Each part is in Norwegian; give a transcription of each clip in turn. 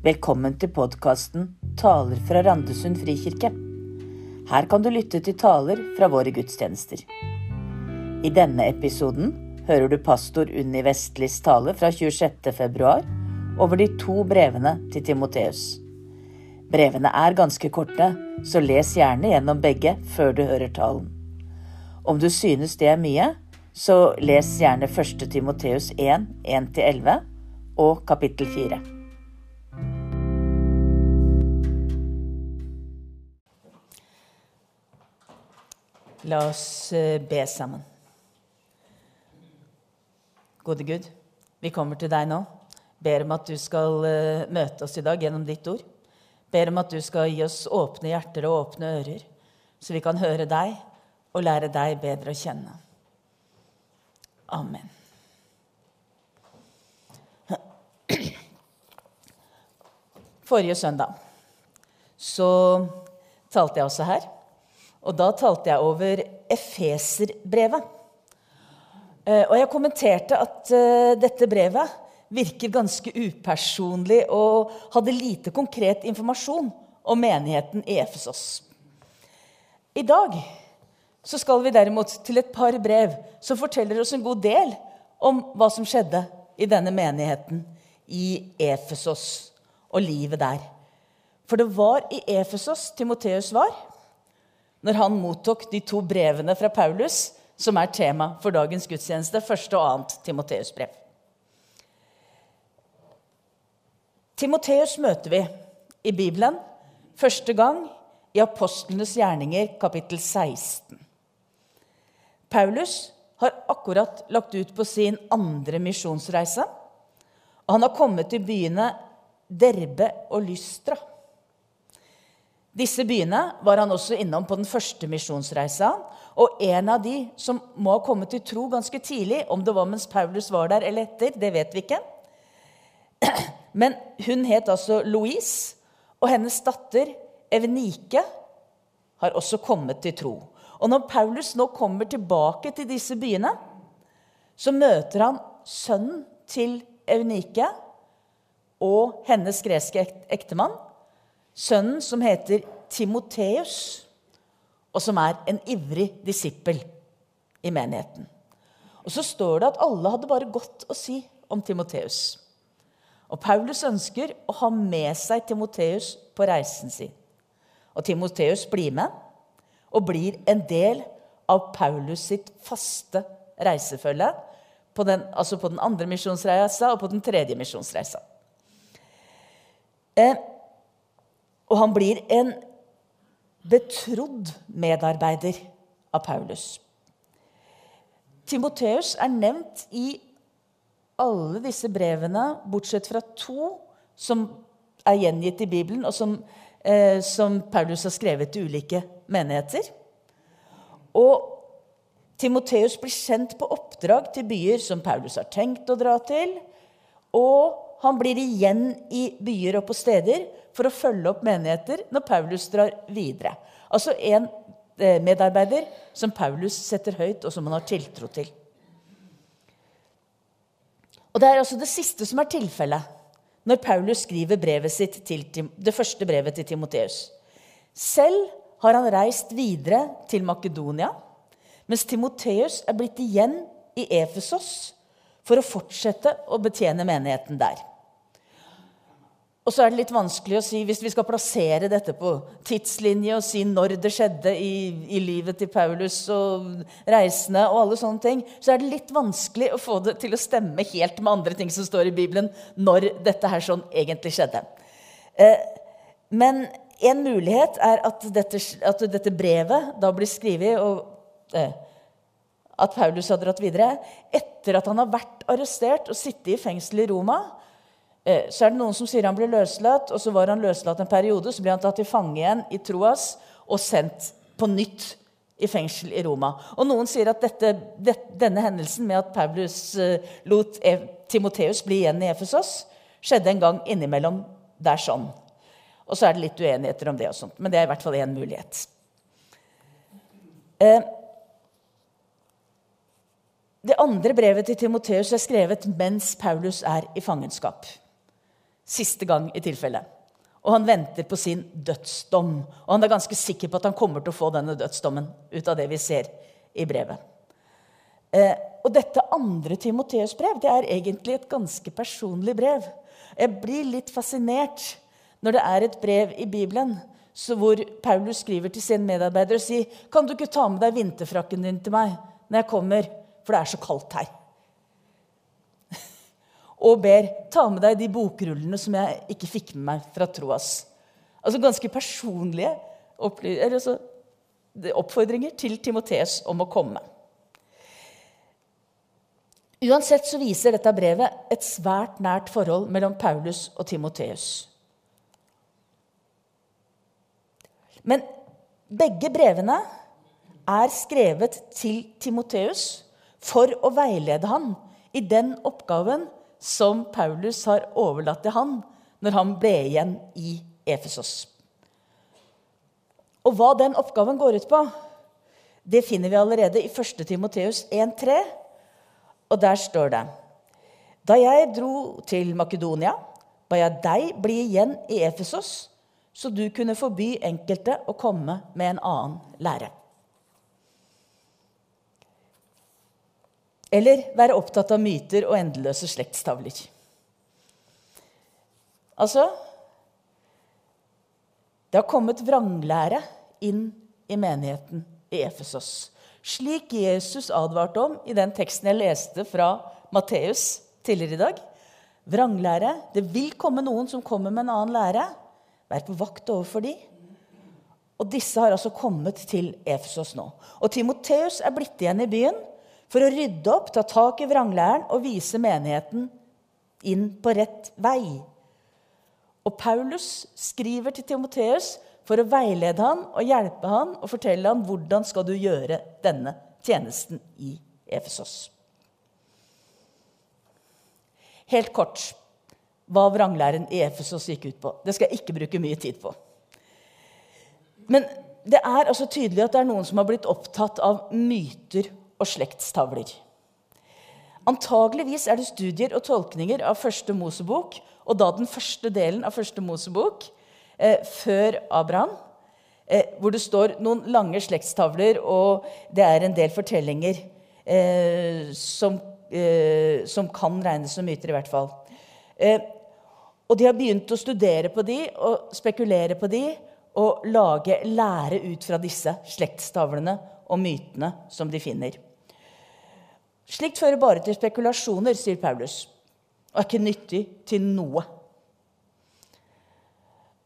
Velkommen til podkasten 'Taler fra Randesund frikirke'. Her kan du lytte til taler fra våre gudstjenester. I denne episoden hører du pastor Unni Vestlis tale fra 26. februar over de to brevene til Timoteus. Brevene er ganske korte, så les gjerne gjennom begge før du hører talen. Om du synes det er mye, så les gjerne 1. Timoteus 1, 1-11 og kapittel 4. La oss eh, be sammen. Gode Gud, vi kommer til deg nå. Ber om at du skal eh, møte oss i dag gjennom ditt ord. Ber om at du skal gi oss åpne hjerter og åpne ører, så vi kan høre deg og lære deg bedre å kjenne. Amen. Forrige søndag så talte jeg også her. Og da talte jeg over Efeserbrevet. Eh, og jeg kommenterte at eh, dette brevet virker ganske upersonlig og hadde lite konkret informasjon om menigheten i Efesos. I dag så skal vi derimot til et par brev som forteller oss en god del om hva som skjedde i denne menigheten i Efesos og livet der. For det var i Efesos Timoteus var når han mottok de to brevene fra Paulus, som er tema for dagens gudstjeneste, første og annet Timoteus-brev. Timoteus møter vi i Bibelen første gang i Apostlenes gjerninger, kapittel 16. Paulus har akkurat lagt ut på sin andre misjonsreise. Og han har kommet til byene Derbe og Lystra. Disse byene var han også innom på den første misjonsreisa. Og en av de som må ha kommet til tro ganske tidlig, om det var mens Paulus var der eller etter, det vet vi ikke. Men hun het altså Louise, og hennes datter Evenike har også kommet til tro. Og når Paulus nå kommer tilbake til disse byene, så møter han sønnen til Eunike og hennes greske ektemann. Sønnen som heter Timoteus, og som er en ivrig disippel i menigheten. Og så står det at alle hadde bare godt å si om Timoteus. Og Paulus ønsker å ha med seg Timoteus på reisen sin. Og Timoteus blir med og blir en del av Paulus sitt faste reisefølge. På den, altså på den andre misjonsreisa og på den tredje misjonsreisa. Eh, og han blir en betrodd medarbeider av Paulus. Timoteus er nevnt i alle disse brevene, bortsett fra to som er gjengitt i Bibelen, og som, eh, som Paulus har skrevet til ulike menigheter. Og Timoteus blir sendt på oppdrag til byer som Paulus har tenkt å dra til. Og han blir igjen i byer og på steder for å følge opp menigheter når Paulus drar videre. Altså en eh, medarbeider som Paulus setter høyt, og som han har tiltro til. Og Det er altså det siste som er tilfellet når Paulus skriver brevet sitt til, det første brevet til Timoteus. Selv har han reist videre til Makedonia, mens Timoteus er blitt igjen i Efesos for å fortsette å betjene menigheten der. Og så er det litt vanskelig å si, Hvis vi skal plassere dette på tidslinje og si når det skjedde i, i, livet til Paulus og reisene, og alle sånne ting, så er det litt vanskelig å få det til å stemme helt med andre ting som står i Bibelen, når dette her sånn egentlig skjedde. Eh, men en mulighet er at dette, at dette, brevet da blir skrevet og eh, at Paulus har dratt videre etter at han har vært arrestert og sittet i fengsel i Roma. Eh, så er det noen som sier han ble løslatt, og så var han løslatt en periode. Så ble han tatt til fange igjen i Troas og sendt på nytt i fengsel i Roma. Og noen sier at dette, det, denne hendelsen med at Paulus eh, lot e, Timoteus bli igjen i Efesos, skjedde en gang innimellom der sånn. Og så er det litt uenigheter om det, og sånt, men det er i hvert fall én mulighet. Eh, det andre brevet til Timoteus er skrevet mens Paulus er i fangenskap. Siste gang i tilfelle. Og han venter på sin dødsdom. Og han er ganske sikker på at han kommer til å få denne dødsdommen ut av det vi ser i brevet. Eh, og dette andre Timoteus brev det er egentlig et ganske personlig brev. Jeg blir litt fascinert når det er et brev i Bibelen hvor Paulus skriver til sin medarbeider og sier kan du ikke ta med deg vinterfrakken din til meg når jeg kommer, for det er så kaldt her. Og ber ta med deg de bokrullene som jeg ikke fikk med meg fra Troas. Altså ganske personlige altså, oppfordringer til Timotees om å komme. Uansett så viser dette brevet et svært nært forhold mellom Paulus og Timoteus. Men begge brevene er skrevet til Timoteus for å veilede han i den oppgaven som Paulus har overlatt til han når han ble igjen i Efesos. Og hva den oppgaven går ut på, det finner vi allerede i 1. Timoteus 1,3. Og der står det Da jeg dro til Makedonia, ba jeg deg bli igjen i Efesos så du kunne forby enkelte å komme med en annen lære. Eller være opptatt av myter og endeløse slektstavler. Altså Det har kommet vranglære inn i menigheten i Efesos. Slik Jesus advarte om i den teksten jeg leste fra Matteus tidligere i dag. Vranglære. Det vil komme noen som kommer med en annen lære. Vær på vakt overfor de. Og disse har altså kommet til Efesos nå. Og Timoteus er blitt igjen i byen for å rydde opp, ta tak i vranglæren og vise menigheten inn på rett vei. Og Paulus skriver til Timoteus for å veilede han og hjelpe han og fortelle han hvordan skal du gjøre denne tjenesten i Efesos. Helt kort hva vranglæren i Efesos gikk ut på. Det skal jeg ikke bruke mye tid på. Men det er altså tydelig at det er noen som har blitt opptatt av myter og slektstavler. Antageligvis er det studier og tolkninger av første Mosebok, og da den første delen av første Mosebok, eh, før Abraham, eh, hvor det står noen lange slektstavler, og det er en del fortellinger eh, som, eh, som, kan regnes som myter, i hvert fall. Eh, og de har begynt å studere på de og spekulere på de og lage lære ut fra disse slektstavlene og mytene som de finner. Slikt fører bare til spekulasjoner, sier Paulus, og er ikke nyttig til noe.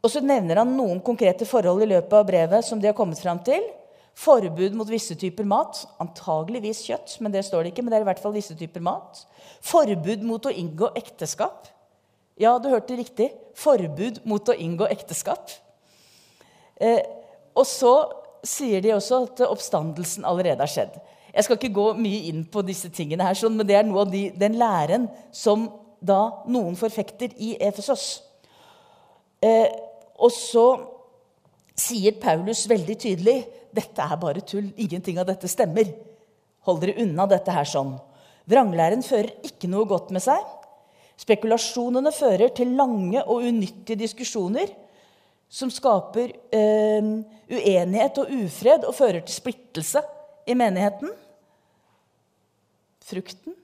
Og så nevner han noen konkrete forhold i løpet av brevet som de har kommet fram til. Forbud mot visse typer mat. Antageligvis kjøtt, men det står det ikke. men det er i hvert fall visse typer mat. Forbud mot å inngå ekteskap. Ja, du hørte riktig. Forbud mot å inngå ekteskap. Eh, og så sier de også at oppstandelsen allerede har skjedd. Jeg skal ikke gå mye inn på disse tingene, her, sånn, men det er noe av de, den læren som da noen forfekter i Efesos. Eh, og så sier Paulus veldig tydelig dette er bare tull. Ingenting av dette stemmer. Hold dere unna dette her sånn. Vranglæren fører ikke noe godt med seg. Spekulasjonene fører til lange og unyttige diskusjoner som skaper eh, uenighet og ufred og fører til splittelse i menigheten. Frukten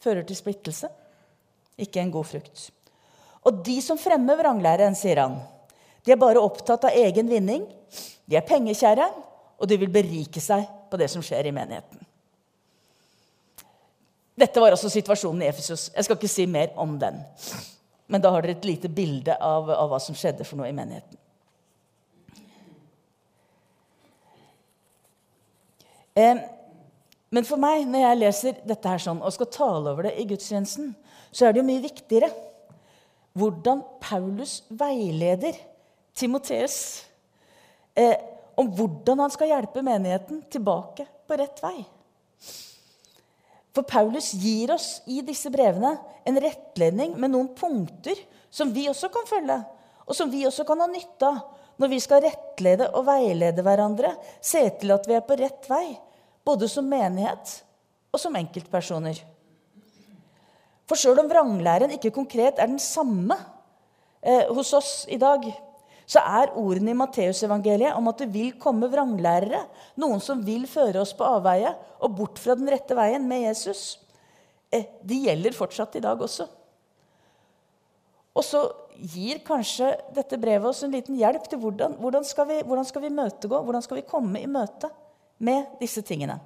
fører til splittelse, ikke en god frukt. Og de som fremmer vranglæren, sier han, de er bare opptatt av egen vinning. De er pengekjære, og de vil berike seg på det som skjer i menigheten. Dette var også situasjonen i Efesus. Jeg skal ikke si mer om den. Men da har dere et lite bilde av, av hva som skjedde for noe i menigheten. Eh, men for meg, når jeg leser dette her sånn, og skal tale over det i gudstjenesten, så er det jo mye viktigere hvordan Paulus veileder Timoteus eh, om hvordan han skal hjelpe menigheten tilbake på rett vei. For Paulus gir oss i disse brevene en rettledning med noen punkter som vi også kan følge, og som vi også kan ha nytte av når vi skal rettlede og veilede hverandre, se til at vi er på rett vei, både som menighet og som enkeltpersoner. For sjøl om vranglæren ikke konkret er den samme eh, hos oss i dag, så er ordene i Matteusevangeliet om at det vil komme vranglærere, noen som vil føre oss på avveie og bort fra den rette veien med Jesus, eh, de gjelder fortsatt i dag også. Og så gir kanskje dette brevet oss en liten hjelp til hvordan, hvordan, skal, vi, hvordan skal vi møtegå, hvordan skal vi komme i møte med disse tingene.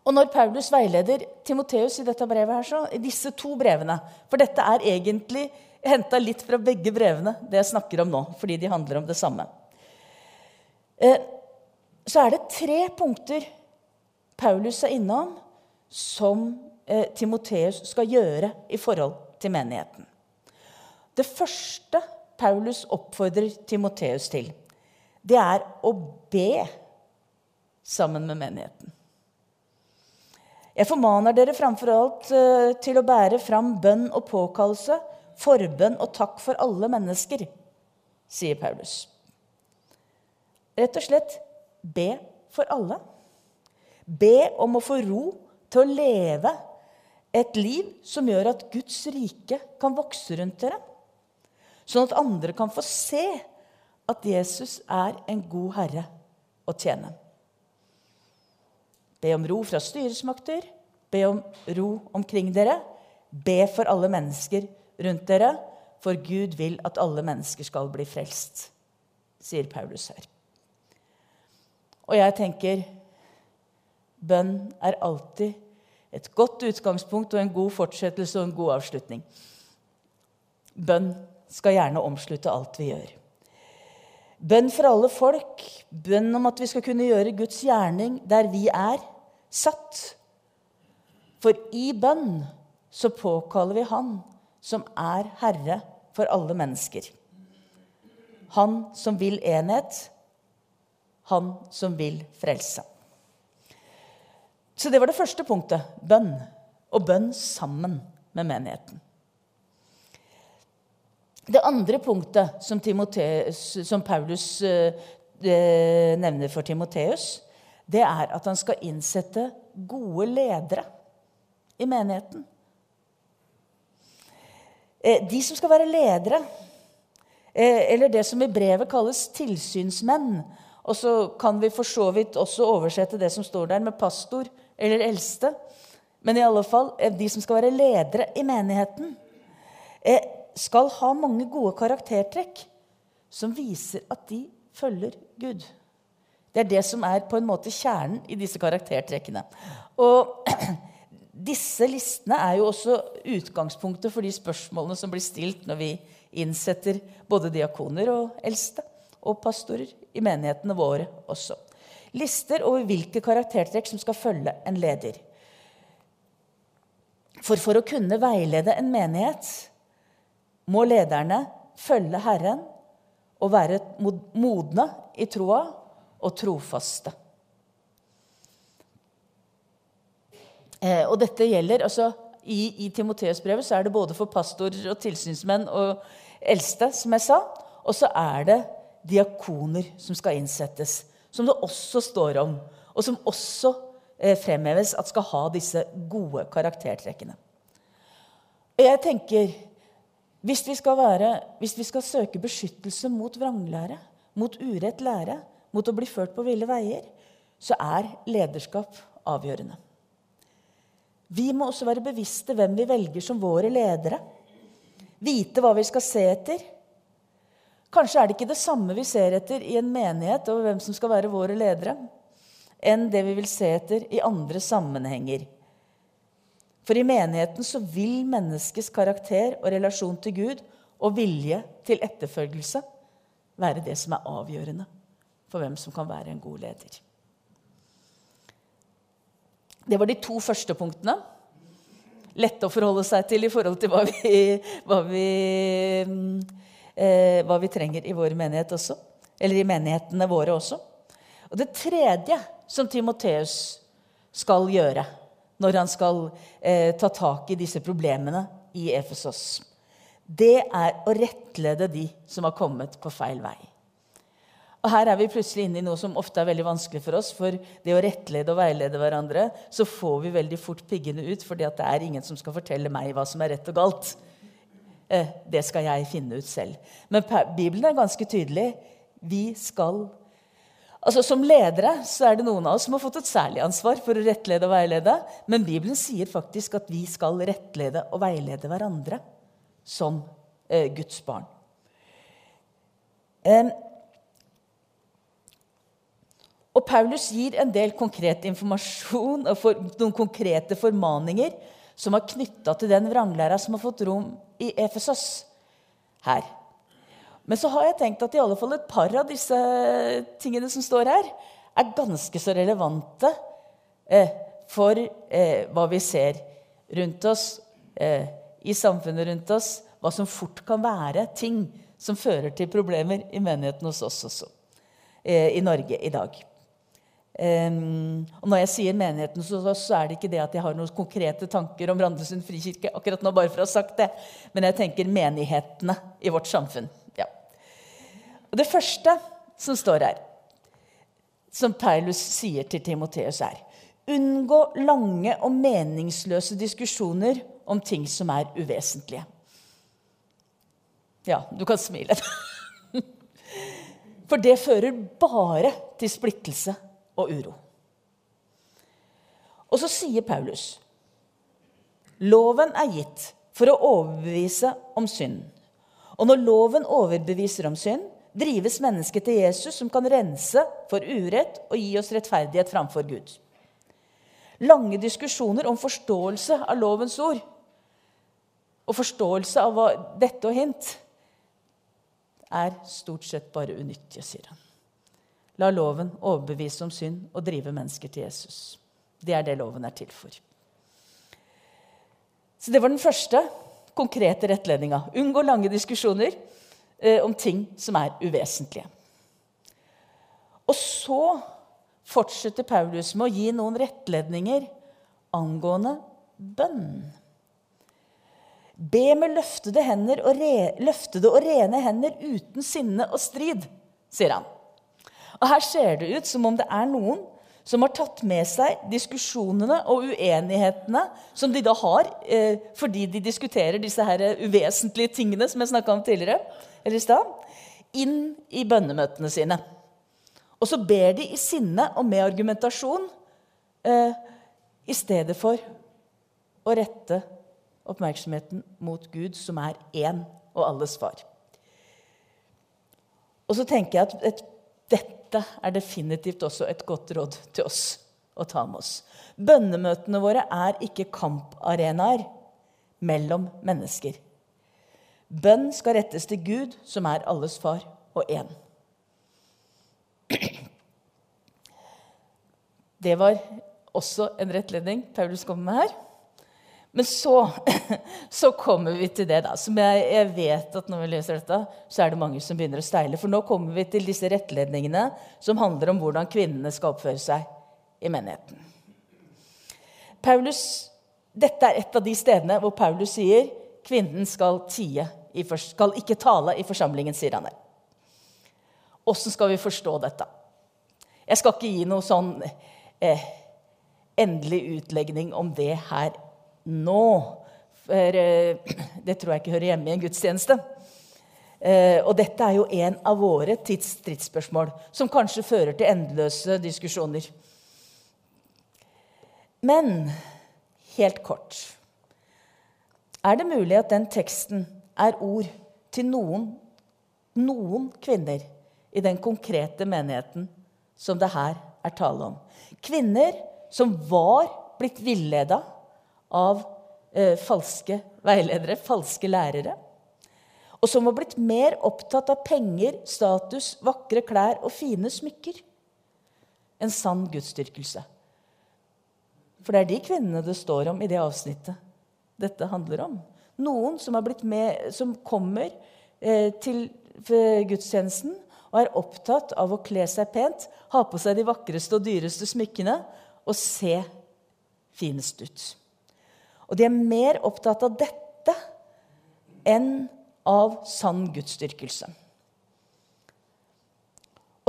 Og når Paulus veileder Timoteus i dette brevet her, så, i disse to brevene For dette er egentlig henta litt fra begge brevene, det jeg snakker om nå, fordi de handler om det samme. Eh, så er det tre punkter Paulus er innom som eh, Timoteus skal gjøre i forhold til menigheten. Det første Paulus oppfordrer Timoteus til, det er å be sammen med menigheten. Jeg formaner dere framfor alt eh, til å bære fram bønn og påkallelse, forbønn og takk for alle mennesker, sier Paulus. Rett og slett be for alle. Be om å få ro til å leve et liv som gjør at Guds rike kan vokse rundt dere. Sånn at andre kan få se at Jesus er en god herre å tjene. Be om ro fra styresmakter. Be om ro omkring dere. Be for alle mennesker rundt dere, for Gud vil at alle mennesker skal bli frelst, sier Paulus her. Og jeg tenker bønn er alltid et godt utgangspunkt og en god fortsettelse og en god avslutning. Bønn skal gjerne omslutte alt vi gjør. Bønn for alle folk, bønn om at vi skal kunne gjøre Guds gjerning der vi er satt. For i bønn så påkaller vi Han som er Herre for alle mennesker. Han som vil enhet, han som vil frelse. Så det var det første punktet bønn. Og bønn sammen med menigheten. Det andre punktet som, som Paulus eh, eh, nevner for Timoteus, det er at han skal innsette gode ledere i menigheten. Eh, de som skal være ledere, eh, eller det som i brevet kalles tilsynsmenn Og så kan vi for så vidt også oversette det som står der, med pastor eller eldste. Men i alle fall, eh, de som skal være ledere i menigheten, eh, skal ha mange gode karaktertrekk som viser at de følger Gud. Det er det som er på en måte kjernen i disse karaktertrekkene. Og disse listene er jo også utgangspunktet for de spørsmålene som blir stilt når vi innsetter både diakoner og eldste og pastorer i menighetene våre også. Lister over hvilke karaktertrekk som skal følge en leder. For for å kunne veilede en menighet må lederne følge Herren og være modne i troa og trofaste. Eh, og dette gjelder altså, I, i Timoteus-brevet så er det både for pastorer og tilsynsmenn og eldste, som jeg sa. Og så er det diakoner som skal innsettes, som det også står om. Og som også eh, fremheves at skal ha disse gode karaktertrekkene. Og jeg tenker hvis vi, være, hvis vi skal søke beskyttelse mot vranglære, mot urett lære, mot å bli ført på ville veier, så er lederskap avgjørende. Vi må også være bevisste hvem vi velger som våre ledere. Vite hva vi skal se etter. Kanskje er det ikke det samme vi ser etter i en menighet over hvem som skal være våre ledere, enn det vi vil se etter i andre sammenhenger. For i menigheten så vil menneskets karakter og relasjon til Gud og vilje til etterfølgelse være det som er avgjørende for hvem som kan være en god leder. Det var de to første punktene. Lette å forholde seg til i forhold til hva vi, hva vi, eh, hva vi trenger i vår menighet også. Eller i menighetene våre også. Og det tredje som Timoteus skal gjøre, når han skal eh, ta tak i disse problemene i Efesos. Det er å rettlede de som har kommet på feil vei. Og Her er vi plutselig inne i noe som ofte er veldig vanskelig for oss. For det å rettlede og veilede hverandre, så får vi veldig fort piggene ut, fordi det er ingen som skal fortelle meg hva som er rett og galt. Eh, det skal jeg finne ut selv. Men Bibelen er ganske tydelig. Vi skal Altså Som ledere så er det noen av oss som har fått et særlig ansvar for å rettlede og veilede. Men Bibelen sier faktisk at vi skal rettlede og veilede hverandre som eh, Guds barn. Eh, og Paulus gir en del konkret informasjon og for, noen konkrete formaninger som er knytta til den vranglæra som har fått rom i Efesos her. Men så har jeg tenkt at i alle fall et par av disse tingene som står her, er ganske så relevante eh, for eh, hva vi ser rundt oss, eh, i samfunnet rundt oss. Hva som fort kan være ting som fører til problemer i menigheten hos oss også. Eh, I Norge i dag. Um, og når jeg sier menigheten, så, så, er det ikke det at jeg har noen konkrete tanker om Randesund frikirke. akkurat nå bare for å ha sagt det, Men jeg tenker menighetene i vårt samfunn. Og Det første som står her, som Paulus sier til Timoteus, er Unngå lange og meningsløse diskusjoner om ting som er uvesentlige. Ja, du kan smile. For det fører bare til splittelse og uro. Og så sier Paulus loven er gitt for å overbevise om synd. Og når loven overbeviser om synd, drives mennesket til Jesus, som kan rense for urett og gi oss rettferdighet framfor Gud. Lange diskusjoner om forståelse av lovens ord og forståelse av dette og hint er stort sett bare unyttige, sier han. La loven overbevise om synd og drive mennesker til Jesus. Det er det loven er til for. Så Det var den første konkrete rettledninga. Unngå lange diskusjoner om ting som er uvesentlige. Og så fortsetter Paulus med å gi noen rettledninger angående bønn. Be med løftede, og re, løftede og rene hender uten sinne og strid, sier han. Og Her ser det ut som om det er noen som har tatt med seg diskusjonene og uenighetene som de da har eh, fordi de diskuterer disse her uvesentlige tingene som jeg snakka om tidligere, eller i stad, inn i bønnemøtene sine. Og så ber de i sinne og med argumentasjon eh, i stedet for å rette oppmerksomheten mot Gud, som er én og alles far. Og så tenker jeg at et, dette er definitivt også et godt råd til oss å ta med oss. Bønnemøtene våre er ikke kamparenaer mellom mennesker. Bønn skal rettes til Gud, som er alles far og én. Det var også en rettledning Paulus kom med her. Men så, så, kommer vi til det da, som jeg, jeg, vet at når vi leser dette, så er det mange som begynner å steile. For nå kommer vi til disse rettledningene som handler om hvordan kvinnene skal oppføre seg i menigheten. Paulus, dette er et av de stedene hvor Paulus sier kvinnen skal, tie, skal ikke tale i forsamlingen, sier han. Åssen skal vi forstå dette? Jeg skal ikke gi noe sånn eh, endelig utlegning om det her nå. For eh, det tror jeg ikke hører hjemme i en gudstjeneste. Eh, og dette er jo en av våre tids stridsspørsmål, som kanskje fører til endeløse diskusjoner. Men helt kort Er det mulig at den teksten er ord til noen, noen kvinner i den konkrete menigheten som det her er tale om? Kvinner som var blitt villeda av eh, falske veiledere, falske lærere. Og som var blitt mer opptatt av penger, status, vakre klær og fine smykker enn sann gudsdyrkelse. For det er de kvinnene det står om i det avsnittet dette handler om. Noen som, med, som kommer eh, til gudstjenesten og er opptatt av å kle seg pent, ha på seg de vakreste og dyreste smykkene og se finest ut. Og de er mer opptatt av dette enn av sann gudsdyrkelse.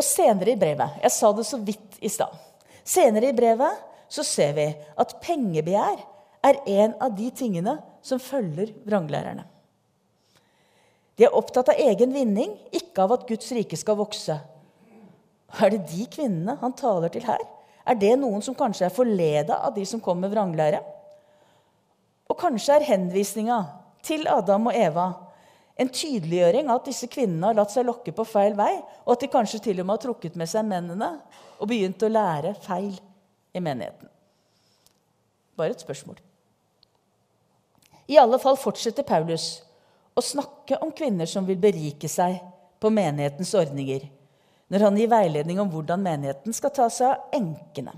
Og senere i brevet Jeg sa det så vidt i stad. Senere i brevet så ser vi at pengebegjær er en av de tingene som følger vranglærerne. De er opptatt av egen vinning, ikke av at Guds rike skal vokse. Er det de kvinnene han taler til her? Er det noen som kanskje er forleda av de som kommer med vranglære? Og kanskje er henvisninga til Adam og Eva en tydeliggjøring av at disse kvinnene har latt seg lokke på feil vei, og at de kanskje til og med har trukket med seg mennene og begynt å lære feil i menigheten. Bare et spørsmål. I alle fall fortsetter Paulus å snakke om kvinner som vil berike seg på menighetens ordninger, når han gir veiledning om hvordan menigheten skal ta seg av enkene.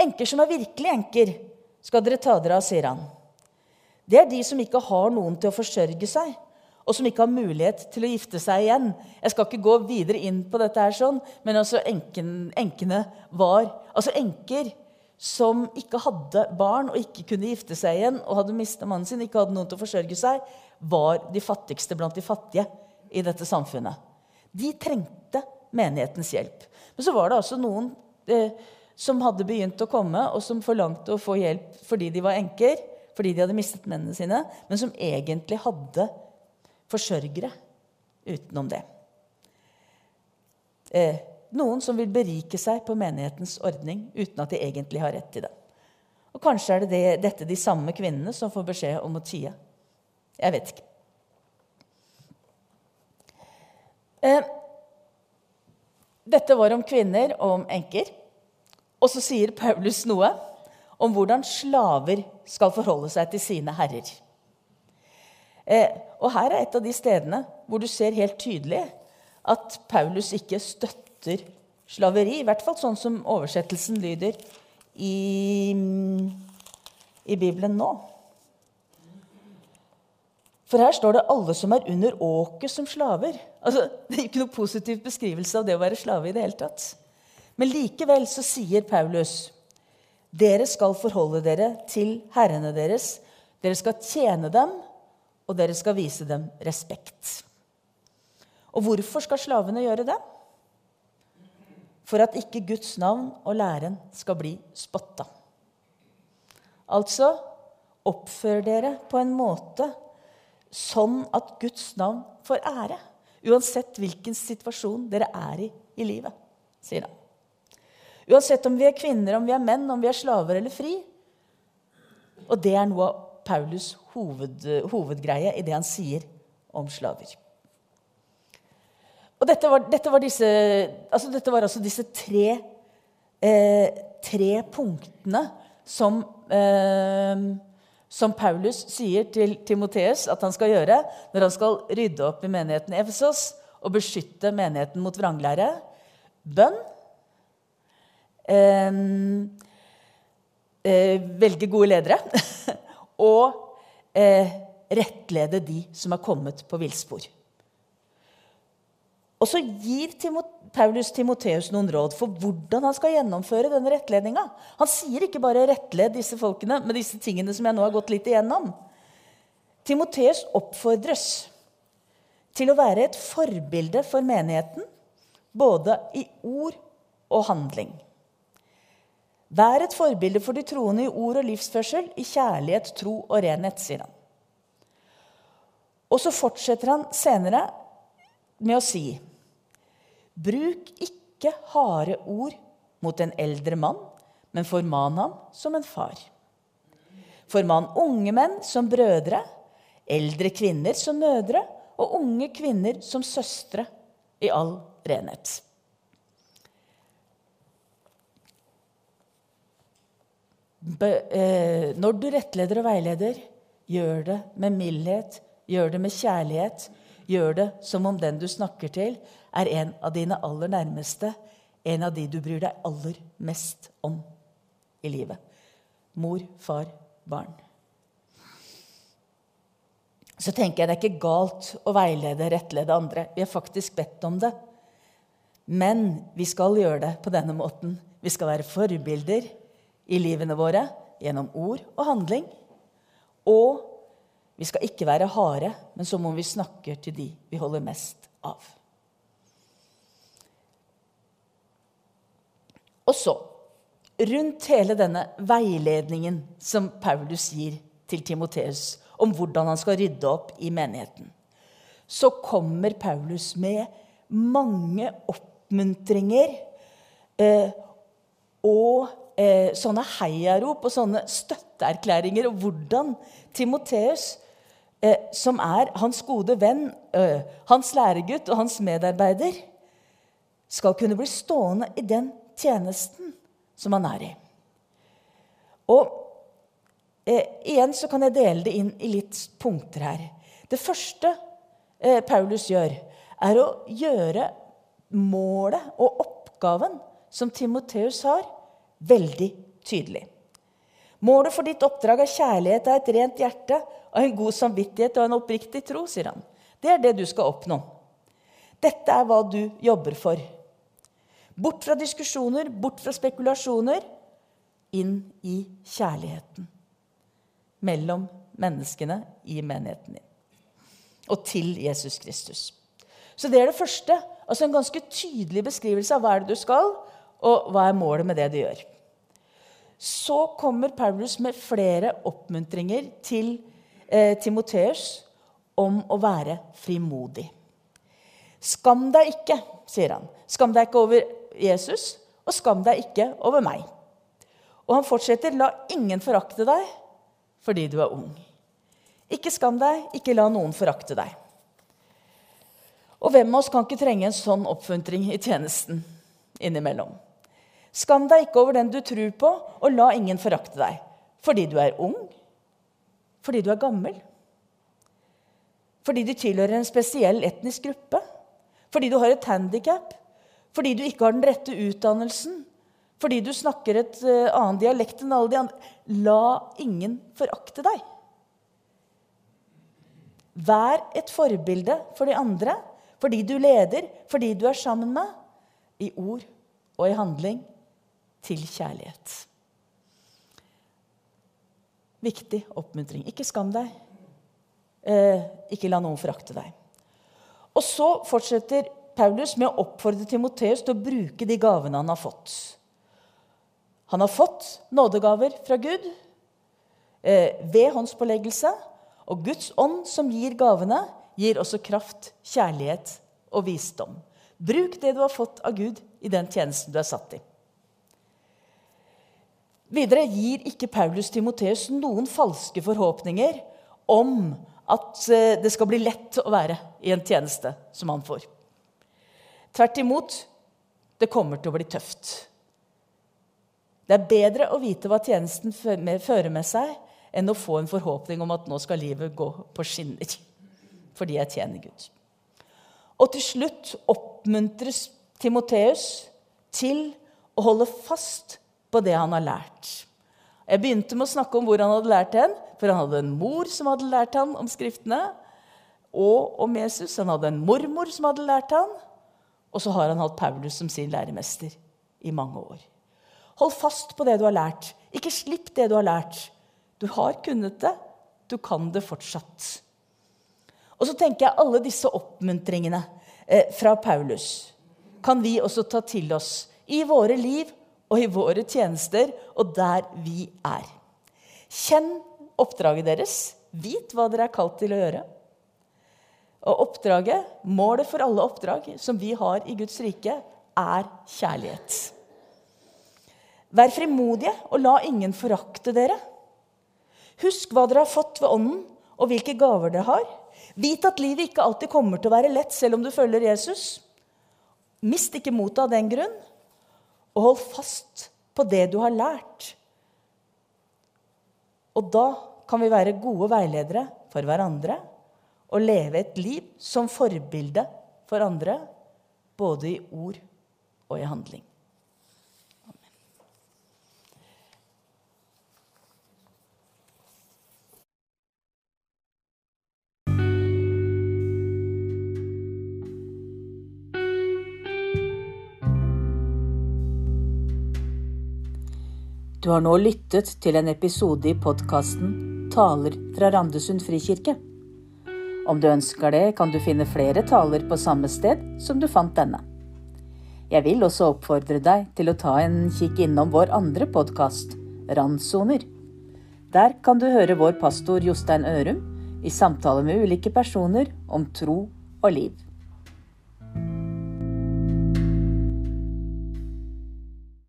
Enker som er virkelig enker, skal dere ta dere av, sier han. Det er de som ikke har noen til å forsørge seg, og som ikke har mulighet til å gifte seg igjen. Jeg skal ikke gå videre inn på dette, her sånn, men altså enken, enkene var Altså enker som ikke hadde barn og ikke kunne gifte seg igjen, og hadde mista mannen sin, ikke hadde noen til å forsørge seg, var de fattigste blant de fattige i dette samfunnet. De trengte menighetens hjelp. Men så var det altså noen eh, som hadde begynt å komme, og som forlangte å få hjelp fordi de var enker, fordi de hadde mistet mennene sine, men som egentlig hadde forsørgere utenom det. Eh, noen som vil berike seg på menighetens ordning uten at de egentlig har rett til det. Og Kanskje er det, det dette de samme kvinnene som får beskjed om å tie. Jeg vet ikke. Eh, dette var om kvinner og om enker. Og så sier Paulus noe om hvordan slaver skal forholde seg til sine herrer. Eh, og her er et av de stedene hvor du ser helt tydelig at Paulus ikke støtter slaveri. I hvert fall sånn som oversettelsen lyder i, i Bibelen nå. For her står det 'alle som er under åket som slaver'. Altså, det er ikke noe positiv beskrivelse av det å være slave i det hele tatt. Men likevel så sier Paulus dere skal forholde dere til herrene deres. Dere skal tjene dem og dere skal vise dem respekt. Og hvorfor skal slavene gjøre det? For at ikke Guds navn og læren skal bli spotta. Altså oppfør dere på en måte sånn at Guds navn får ære. Uansett hvilken situasjon dere er i i livet, sier han. Uansett om vi er kvinner, om vi er menn, om vi er slaver eller fri. Og det er noe av Paulus' hoved, hovedgreie i det han sier om slaver. Og dette var, dette var, disse, altså dette var altså disse tre, eh, tre punktene som, eh, som Paulus sier til Timoteus at han skal gjøre når han skal rydde opp i menigheten Efesos og beskytte menigheten mot vranglære. Bønn. Eh, eh velge gode ledere. og eh, rettlede de som har kommet på villspor. Og så gir Paulus Timoteus noen råd for hvordan han skal gjennomføre denne rettledninga. Han sier ikke bare 'rettled disse folkene' med disse tingene som jeg nå har gått litt igjennom. Timoteus oppfordres til å være et forbilde for menigheten, både i ord og handling. Vær et forbilde for de troende i ord og livsførsel, i kjærlighet, tro og renhet, sier han. Og så fortsetter han senere med å si Bruk ikke harde ord mot en eldre mann, men forman ham som en far. Forman unge menn som brødre, eldre kvinner som mødre og unge kvinner som søstre i all renhet. Eh, når du rettleder og veileder, gjør det med mildhet, gjør det med kjærlighet. Gjør det som om den du snakker til, er en av dine aller nærmeste. En av de du bryr deg aller mest om i livet. Mor, far, barn. Så tenker jeg det er ikke galt å veilede, rettlede andre. Vi har faktisk bedt om det. Men vi skal gjøre det på denne måten. Vi skal være forbilder i livene våre gjennom ord og handling. Og vi skal ikke være harde, men som om vi snakker til de vi holder mest av. Og så, rundt hele denne veiledningen som Paulus gir til Timoteus om hvordan han skal rydde opp i menigheten, så kommer Paulus med mange oppmuntringer eh, og eh, sånne heiarop og sånne støtteerklæringer og hvordan Timoteus, eh, som er hans gode venn, eh, hans læregutt og hans medarbeider, skal kunne bli stående i den tjenesten som han er i. Og eh, igjen så kan jeg dele det inn i litt punkter her. Det første eh, Paulus gjør, er å gjøre målet og oppgaven som Timoteus har, veldig tydelig. Målet for ditt oppdrag er kjærlighet av et rent hjerte, av en god samvittighet og en oppriktig tro, sier han. Det er det du skal oppnå. Dette er hva du jobber for. Bort fra diskusjoner, bort fra spekulasjoner. Inn i kjærligheten mellom menneskene i menigheten din. Og til Jesus Kristus. Så det er det første. Altså En ganske tydelig beskrivelse av hva er det du skal, og hva er målet med det du gjør. Så kommer Paulus med flere oppmuntringer til eh, Timoteus om å være frimodig. Skam deg ikke, sier han. Skam deg ikke over Jesus, og skam deg ikke over meg. Og han fortsetter, la ingen forakte deg fordi du er ung. Ikke skam deg, ikke la noen forakte deg. Og hvem av oss kan ikke trenge en sånn oppfuntring i tjenesten innimellom? Skam deg ikke over den du tror på, og la ingen forakte deg. Fordi du er ung? Fordi du er gammel? Fordi du tilhører en spesiell etnisk gruppe? Fordi du har et handikap? Fordi du ikke har den rette utdannelsen? Fordi du snakker et uh, annet dialekt enn alle de andre? La ingen forakte deg. Vær et forbilde for de andre, fordi du leder, fordi du er sammen med, i ord og i handling til kjærlighet. Viktig oppmuntring. Ikke skam deg. Eh, ikke la noen forakte deg. Og så fortsetter Paulus med å oppfordre Timoteus til å bruke de gavene han har fått. Han har fått nådegaver fra Gud eh, ved håndspåleggelse. Og Guds ånd som gir gavene, gir også kraft, kjærlighet og visdom. Bruk det du har fått av Gud i den tjenesten du er satt i. Videre gir ikke Paulus Timoteus noen falske forhåpninger om at eh, det skal bli lett å være i en tjeneste som han får. Tvert imot det kommer til å bli tøft. Det er bedre å vite hva tjenesten fører med seg, enn å få en forhåpning om at nå skal livet gå på skinner fordi jeg tjener Gud. Og til slutt oppmuntres Timoteus til å holde fast på det han har lært. Jeg begynte med å snakke om hvor han hadde lært hen, for han hadde en mor som hadde lært han om Skriftene, og om Jesus. Han hadde en mormor som hadde lært han, og så har han hatt Paulus som sin læremester i mange år. Hold fast på det du har lært. Ikke slipp det du har lært. Du har kunnet det. Du kan det fortsatt. Og så tenker jeg alle disse oppmuntringene eh, fra Paulus kan vi også ta til oss i våre liv og i våre tjenester og der vi er. Kjenn oppdraget deres. Vit hva dere er kalt til å gjøre. Og oppdraget, målet for alle oppdrag som vi har i Guds rike, er kjærlighet. Vær frimodige og la ingen forakte dere. Husk hva dere har fått ved Ånden, og hvilke gaver dere har. Vit at livet ikke alltid kommer til å være lett selv om du følger Jesus. Mist ikke motet av den grunn og hold fast på det du har lært. Og da kan vi være gode veiledere for hverandre og leve et liv som forbilde for andre, både i ord og i handling. Du har nå lyttet til en episode i podkasten Taler fra Randesund frikirke. Om du ønsker det, kan du finne flere taler på samme sted som du fant denne. Jeg vil også oppfordre deg til å ta en kikk innom vår andre podkast, Randsoner. Der kan du høre vår pastor Jostein Ørum i samtale med ulike personer om tro og liv.